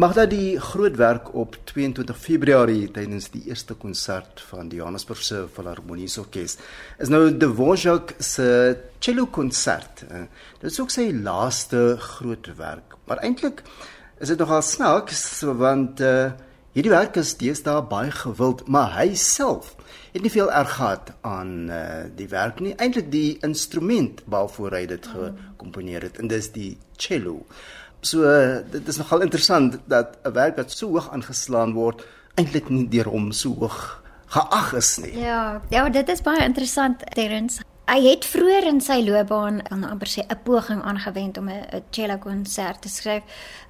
Magda die groot werk op 22 Februarie tydens die eerste konsert van die Johannesburgse Philharmoniese Orkees is nou De Dvorak se cello konsert. Eh, dit is ook sy laaste groot werk, maar eintlik is dit nogal snaaks want uh, hierdie werk is deesdae baie gewild, maar hy self het nie veel erg gehad aan uh, die werk nie, eintlik die instrument waarvoor hy dit gekomponeer het en dis die cello. So dit is nogal interessant dat 'n werk wat so hoog aangeslaan word eintlik nie deur hom so hoog geag is nie. Ja, ja, dit is baie interessant, Terrence. Hy het vroeër in sy loopbaan aan amper sê 'n poging aangewend om 'n cello konsert te skryf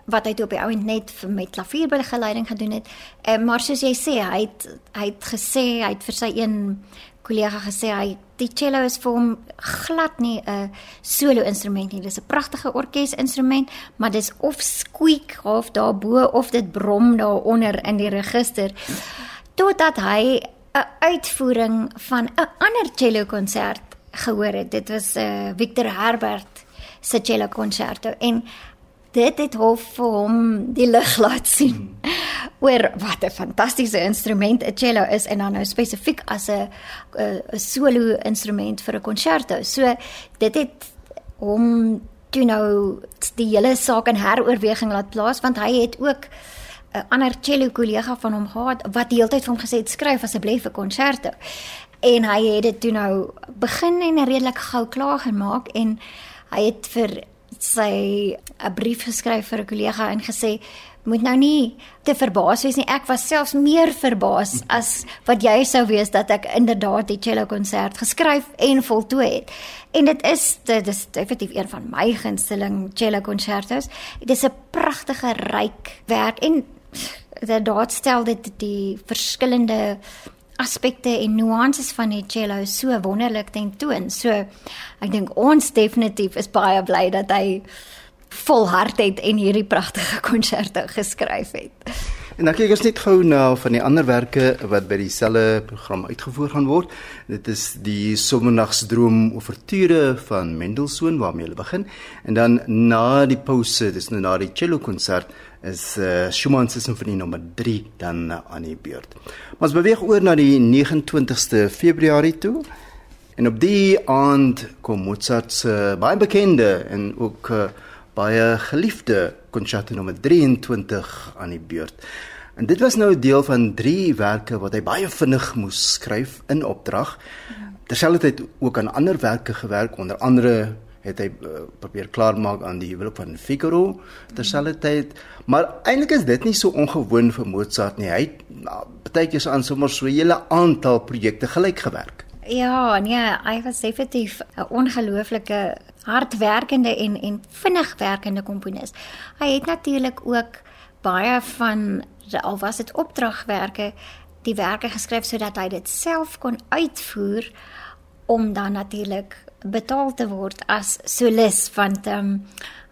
wat hy toe op die ouend net met klavierbegeleiding gedoen het. Eh, maar soos jy sê, hy het hy het gesê hy het vir sy een kollega gesê hy die cello is vir hom glad nie 'n solo instrument nie. Dis 'n pragtige orkes instrument, maar dis of squeak of daarbo of dit brom daaronder in die register. Totdat hy 'n uitvoering van 'n ander cello konsert gehoor het. Dit was 'n uh, eh, Victor Herbert se cello konserto en dit het hof vir hom die lig laat sien. Hmm oor wat 'n fantastiese instrument 'n cello is en dan nou spesifiek as 'n 'n solo instrument vir 'n konserto. So dit het hom toe nou die hele saak in heroorweging laat plaas want hy het ook 'n ander cello kollega van hom gehad wat die hele tyd vir hom gesê het skryf asseblief 'n konserto. En hy het dit toe nou begin en redelik gou klaar gemaak en hy het vir sy 'n brief geskryf vir 'n kollega en gesê moet nou nie te verbaas wees nie. Ek was selfs meer verbaas as wat jy sou wees dat ek inderdaad die cello konsert geskryf en voltooi het. En dit is dit is definitief een van my gunsteling cello konsertos. Dit is 'n pragtige ryk werk en dit stel dit die verskillende aspekte en nuances van die cello so wonderlik tentoon. So ek dink ons definitief is baie bly dat hy volhard het en hierdie pragtige konserte geskryf het. En dan kyk ons net gou na van die ander werke wat by dieselfde program uitgevoer gaan word. Dit is die Somernagsdroom Overture van Mendelssohn waarmee hulle begin en dan na die pause, dis nou na die cello konsert is uh, Schumann se simfonie nommer 3 dan uh, aan die beurt. Maar ons beweeg oor na die 29ste Februarie toe. En op die aand kom Mozart se uh, baie bekende en ook uh, baie geliefde konserto nommer 23 aan die beurt. En dit was nou deel van drie werke wat hy baie vinnig moes skryf in opdrag. Terselfdertyd ook aan ander werke gewerk, onder andere het hy uh, probeer klaarmaak aan die huwelik van Figaro terselfdertyd. Maar eintlik is dit nie so ongewoon vir Mozart nie. Hy het nou, baie keer aan sommer so 'n hele aantal projekte gelyk gewerk. Ja, nee, hy was definitief 'n ongelooflike hardwerkende en en vinnig werkende komponis. Hy het natuurlik ook baie van al was dit opdragwerke, die werke geskryf sodat hy dit self kon uitvoer om dan natuurlik betaal te word as solis want ehm um,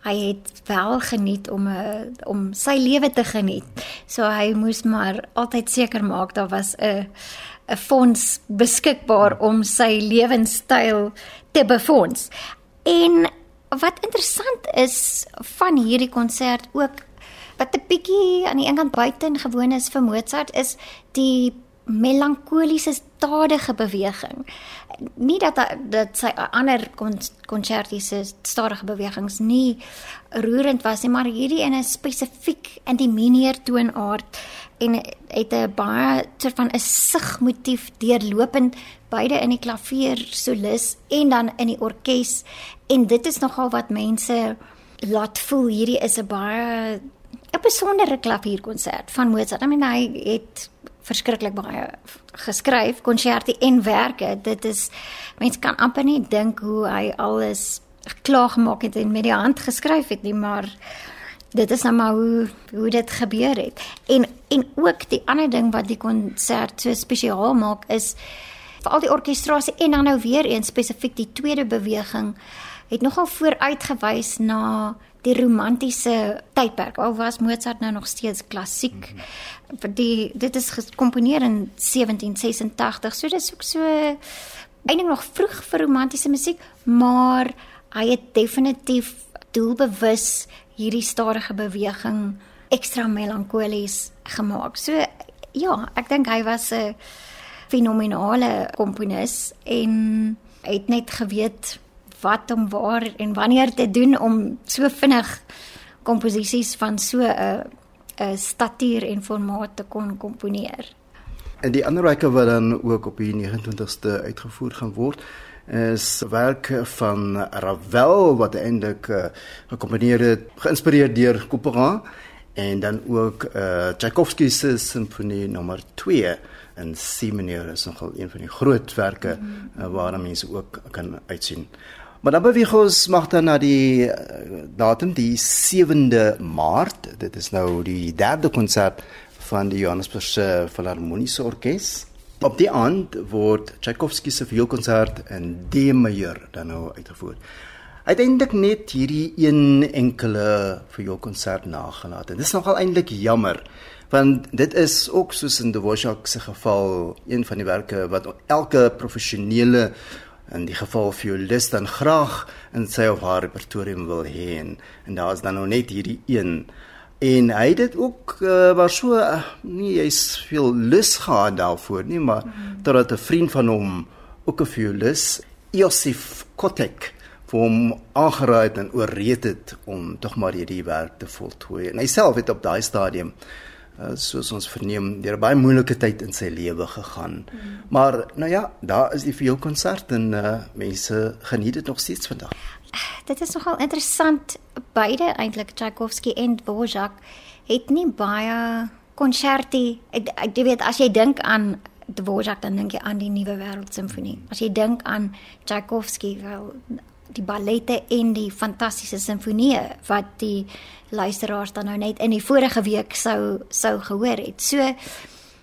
hy het wel geniet om 'n uh, om sy lewe te geniet. So hy moes maar altyd seker maak daar was 'n 'n fonds beskikbaar om sy lewenstyl te befonds. En wat interessant is van hierdie konsert ook wat 'n bietjie aan die een kant buitengewoon is vir Mozart is die melankoliese stadige beweging. Nie dat dat sy ander konsertiese stadige bewegings nie roerend was nie, maar hierdie in 'n spesifiek in die mineur toonaard en het 'n baie soort van 'n sigmotief deurlopend beide in die klavier solis en dan in die orkes en dit is nogal wat mense laat voel hierdie is 'n baie 'n besondere klavierkonsert van Mozart. I mean hy het verskriklik baie geskryf, konserte en werke. Dit is mense kan amper nie dink hoe hy alles klaar gemaak het en met die hand geskryf het nie, maar dit is nou maar hoe hoe dit gebeur het. En en ook die ander ding wat die konsert so spesiaal maak is veral die orkestrasie en dan nou weer een spesifiek die tweede beweging het nogal vooruitgewys na die romantiese tydperk. Al was Mozart nou nog steeds klassiek. Mm -hmm. Die dit is gekomponeer in 1786. So dis ook so eintlik nog vroeg vir romantiese musiek, maar hy het definitief doelbewus hierdie stadige beweging ekstra melankolies gemaak. So ja, ek dink hy was 'n fenominale komponis en het net geweet wat om waar en wanneer te doen om so vinnig komposisies van so 'n 'n statuur en formaat te kon komponeer. En die ander werke wat dan ook op die 29ste uitgevoer gaan word is werke van Ravel wat eintlik uh, gekomponeer het geïnspireer deur Couperin en dan ook uh, Tchaikovsky se simfonie nommer 2 in C mineur is nogal een van die groot werke mm uh, waar mense ook kan uitsien. Maar dan beweeg ons mag dan na die datum die 7de Maart. Dit is nou die derde konsert van die Johannesburgse Filharmoniese Orkees. Op die aand word Tchaikovsky se vioolkonsert in D majeur dan nou uitgevoer. Uiteindelik net hierdie een enkele vioolkonsert nagelaat. Dit is nogal eintlik jammer want dit is ook soos in Dvorak se geval een van die werke wat elke professionele in die geval violist dan graag in sy of haar repertorium wil hê en, en daar is dan nou net hierdie een En hy het dit ook uh, was so uh, nie hy's veel lus gehad daarvoor nie, maar mm -hmm. totdat 'n vriend van hom ook 'n violist, Josef Kotek, vir hom aangeraai en ooreed het om tog maar hierdie werk te voltooi. En hy self het op daai stadium uh, soos ons verneem, deur 'n baie moeilike tyd in sy lewe gegaan. Mm. Maar nou ja, daar is die vioolkonsert en uh, mense geniet dit nog steeds vandag dit is nogal interessant beide eintlik Tchaikovsky en Dvorak het nie baie konserti ek, jy weet as jy dink aan Dvorak dan dink jy aan die nuwe wêreld simfonie as jy dink aan Tchaikovsky wel die ballette en die fantastiese simfonieë wat die luisteraars dan nou net in die vorige week sou sou gehoor het so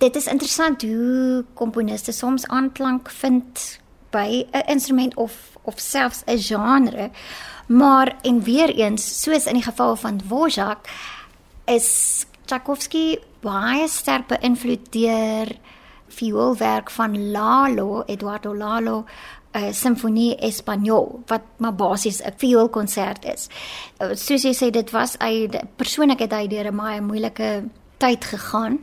dit is interessant hoe komponiste soms aanklank vind by 'n instrument of of selfs 'n genre. Maar en weer eens, soos in die geval van Dvorak, is Tchaikovsky baie sterk beïnvloed deur vioolwerk van Lalo, Eduardo Lalo, uh, simfonie Espanol wat maar basies 'n vioolkonsert is. Uh, soos jy sê dit was hy persoonlik het hy deur 'n baie moeilike tyd gegaan.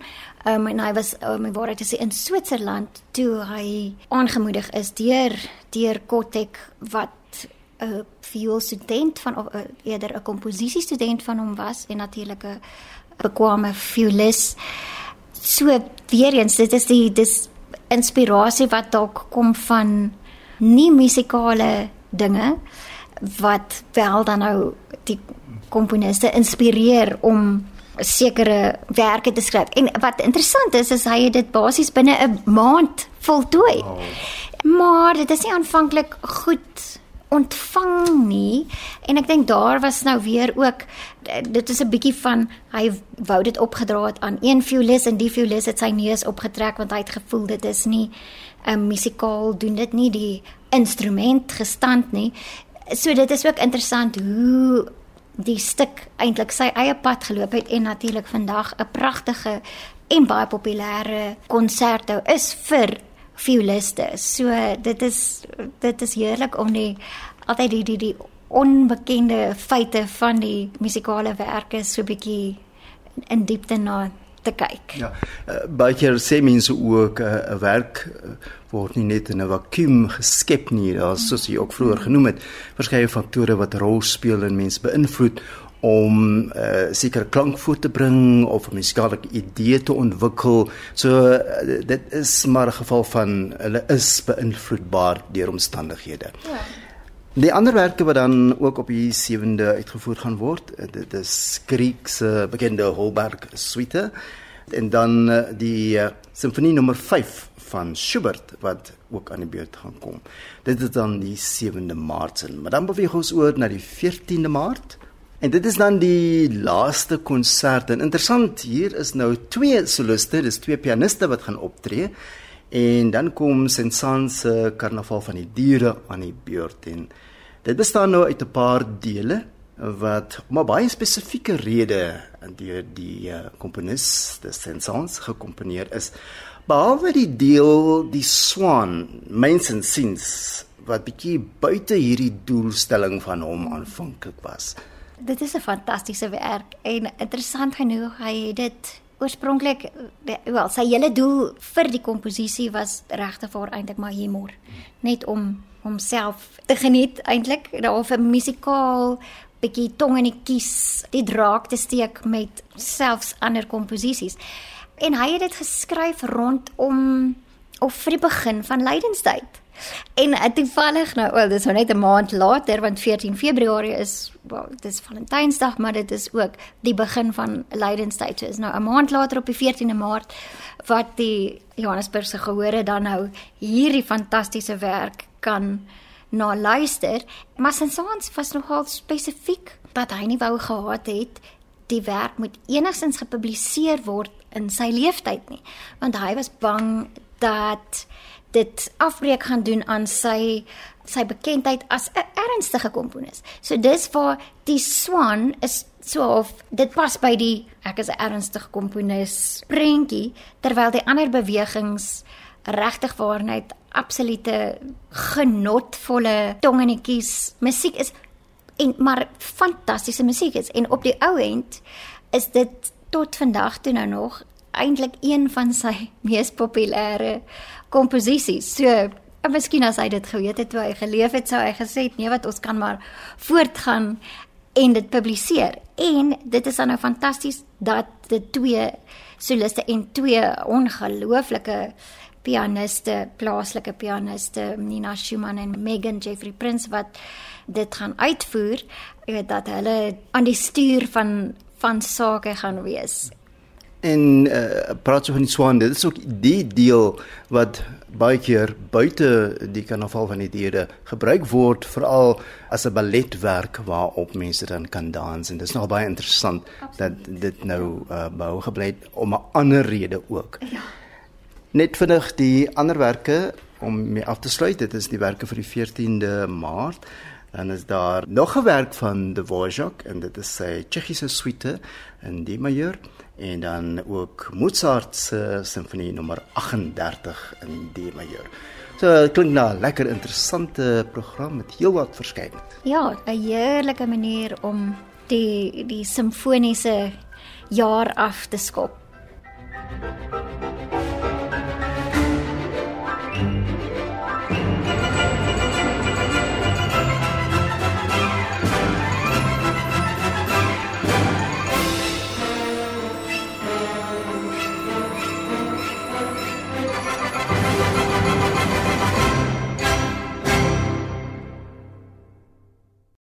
Um, en hy was um, my waarheid is in Switserland toe hy aangemoedig is deur deur Kotek wat 'n vioolstudent van of uh, eerder 'n komposisiestudent van hom was en natuurlik 'n bekwame violist. So weer eens dit is die dis inspirasie wat dalk kom van nie musikale dinge wat wel dan nou die komponiste inspireer om sekere werke te skryf. En wat interessant is is hy het dit basies binne 'n maand voltooi. Oh. Maar dit is nie aanvanklik goed ontvang nie. En ek dink daar was nou weer ook dit is 'n bietjie van hy wou dit opgedra het aan een violis en die violis het sy neus opgetrek want hy het gevoel dit is nie 'n um, musikaal doen dit nie die instrument gestand nie. So dit is ook interessant hoe die stuk eintlik sy eie pad geloop het en natuurlik vandag 'n pragtige en baie populêre konserto is vir violiste. So dit is dit is heerlik om die altyd die die die onbekende feite van die musikale werke so bietjie in diepte na te kyk. Ja. Uh, baie keer sê mense ook eh, 'n uh, werk uh, word nie net in 'n vakuum geskep nie, daar's soos jy ook vroeër genoem het, verskeie faktore wat rol speel en mense beïnvloed om uh, sekere klank voor te bring of 'n musikale idee te ontwikkel. So uh, dit is maar 'n geval van hulle is beïnvloedbaar deur omstandighede. Ja. Die ander werke wat dan ook op die 7de uitgevoer gaan word, eh, dit is Griek se bekende Holberg suite en dan eh, die uh, simfonie nommer 5 van Schubert wat ook aan die beurt gaan kom. Dit is dan die 7de Maart. Maar dan beweeg ons oor na die 14de Maart. En dit is dan die laaste konsert. En interessant, hier is nou twee soliste, dis twee pianiste wat gaan optree. En dan kom Saint-Saëns se Karnaval van die Diere aan die beurt en dit bestaan nou uit 'n paar dele wat om 'n baie spesifieke rede deur die uh, komponis, die Saint-Saëns gekomponeer is. Behalwe die deel die Swan, Mains and Sins wat bietjie buite hierdie doelstelling van hom aanvanklik was. Dit is 'n fantastiese werk en interessant genoeg hy het dit oorspronklik wel sy hele doel vir die komposisie was regtig vir eintlik maar humor. Net om homself te geniet eintlik daar 'n musikaal bietjie tong in die kies die draak te steek met selfs ander komposisies en hy het dit geskryf rondom of vir die begin van lydenstyd En uh, toevallig nou, wel dis nou net 'n maand later want 14 Februarie is wel dis Valentynsdag, maar dit is ook die begin van Lydenstyd. So is nou 'n maand later op die 14de Maart wat die Johannesburgse gehore dan nou hierdie fantastiese werk kan na luister. Maar Sansans was nogal spesifiek dat hy nie wou gehad het die werk moet enigstens gepubliseer word in sy lewenstyd nie, want hy was bang dat dit afbreek gaan doen aan sy sy bekendheid as 'n ernstige komponis. So dis waar die Swan is so of dit pas by die ek is 'n ernstige komponis prentjie terwyl die ander bewegings regtig waarheid absolute genotvolle tongenetjies musiek is en maar fantastiese musiek is en op die ou end is dit tot vandag toe nou nog eintlik een van sy mees populêre komposisies. So, en miskien as hy dit geweet het toe hy geleef het, sou hy gesê het nee, wat ons kan maar voortgaan en dit publiseer. En dit is dan nou fantasties dat dit twee soliste en twee ongelooflike pianiste, plaaslike pianiste, Nina Schumann en Megan Jeffrey Prince wat dit gaan uitvoer, weet dat hulle aan die stuur van van sake gaan wees En uh, praat so van die swan, dit is ook die deel wat baie keer buite die karnaval van die diere gebruik word veral as 'n balletwerk waarop mense dan kan dans en dit is nog baie interessant Absoluut. dat dit nou uh, bou gebly het om 'n ander rede ook. Ja. Net vinnig die anderwerke om mee af te sluit, dit is die werke vir die 14de Maart. Dan is daar nog 'n werk van De Dvorak en dit is sy Tsjechiese suite in D majeur en dan ook Mozart se simfonie nommer 38 in D majeur. So klink na 'n lekker interessante program met heelwat verskeidenheid. Ja, 'n heerlike manier om die die simfoniese jaar af te skop.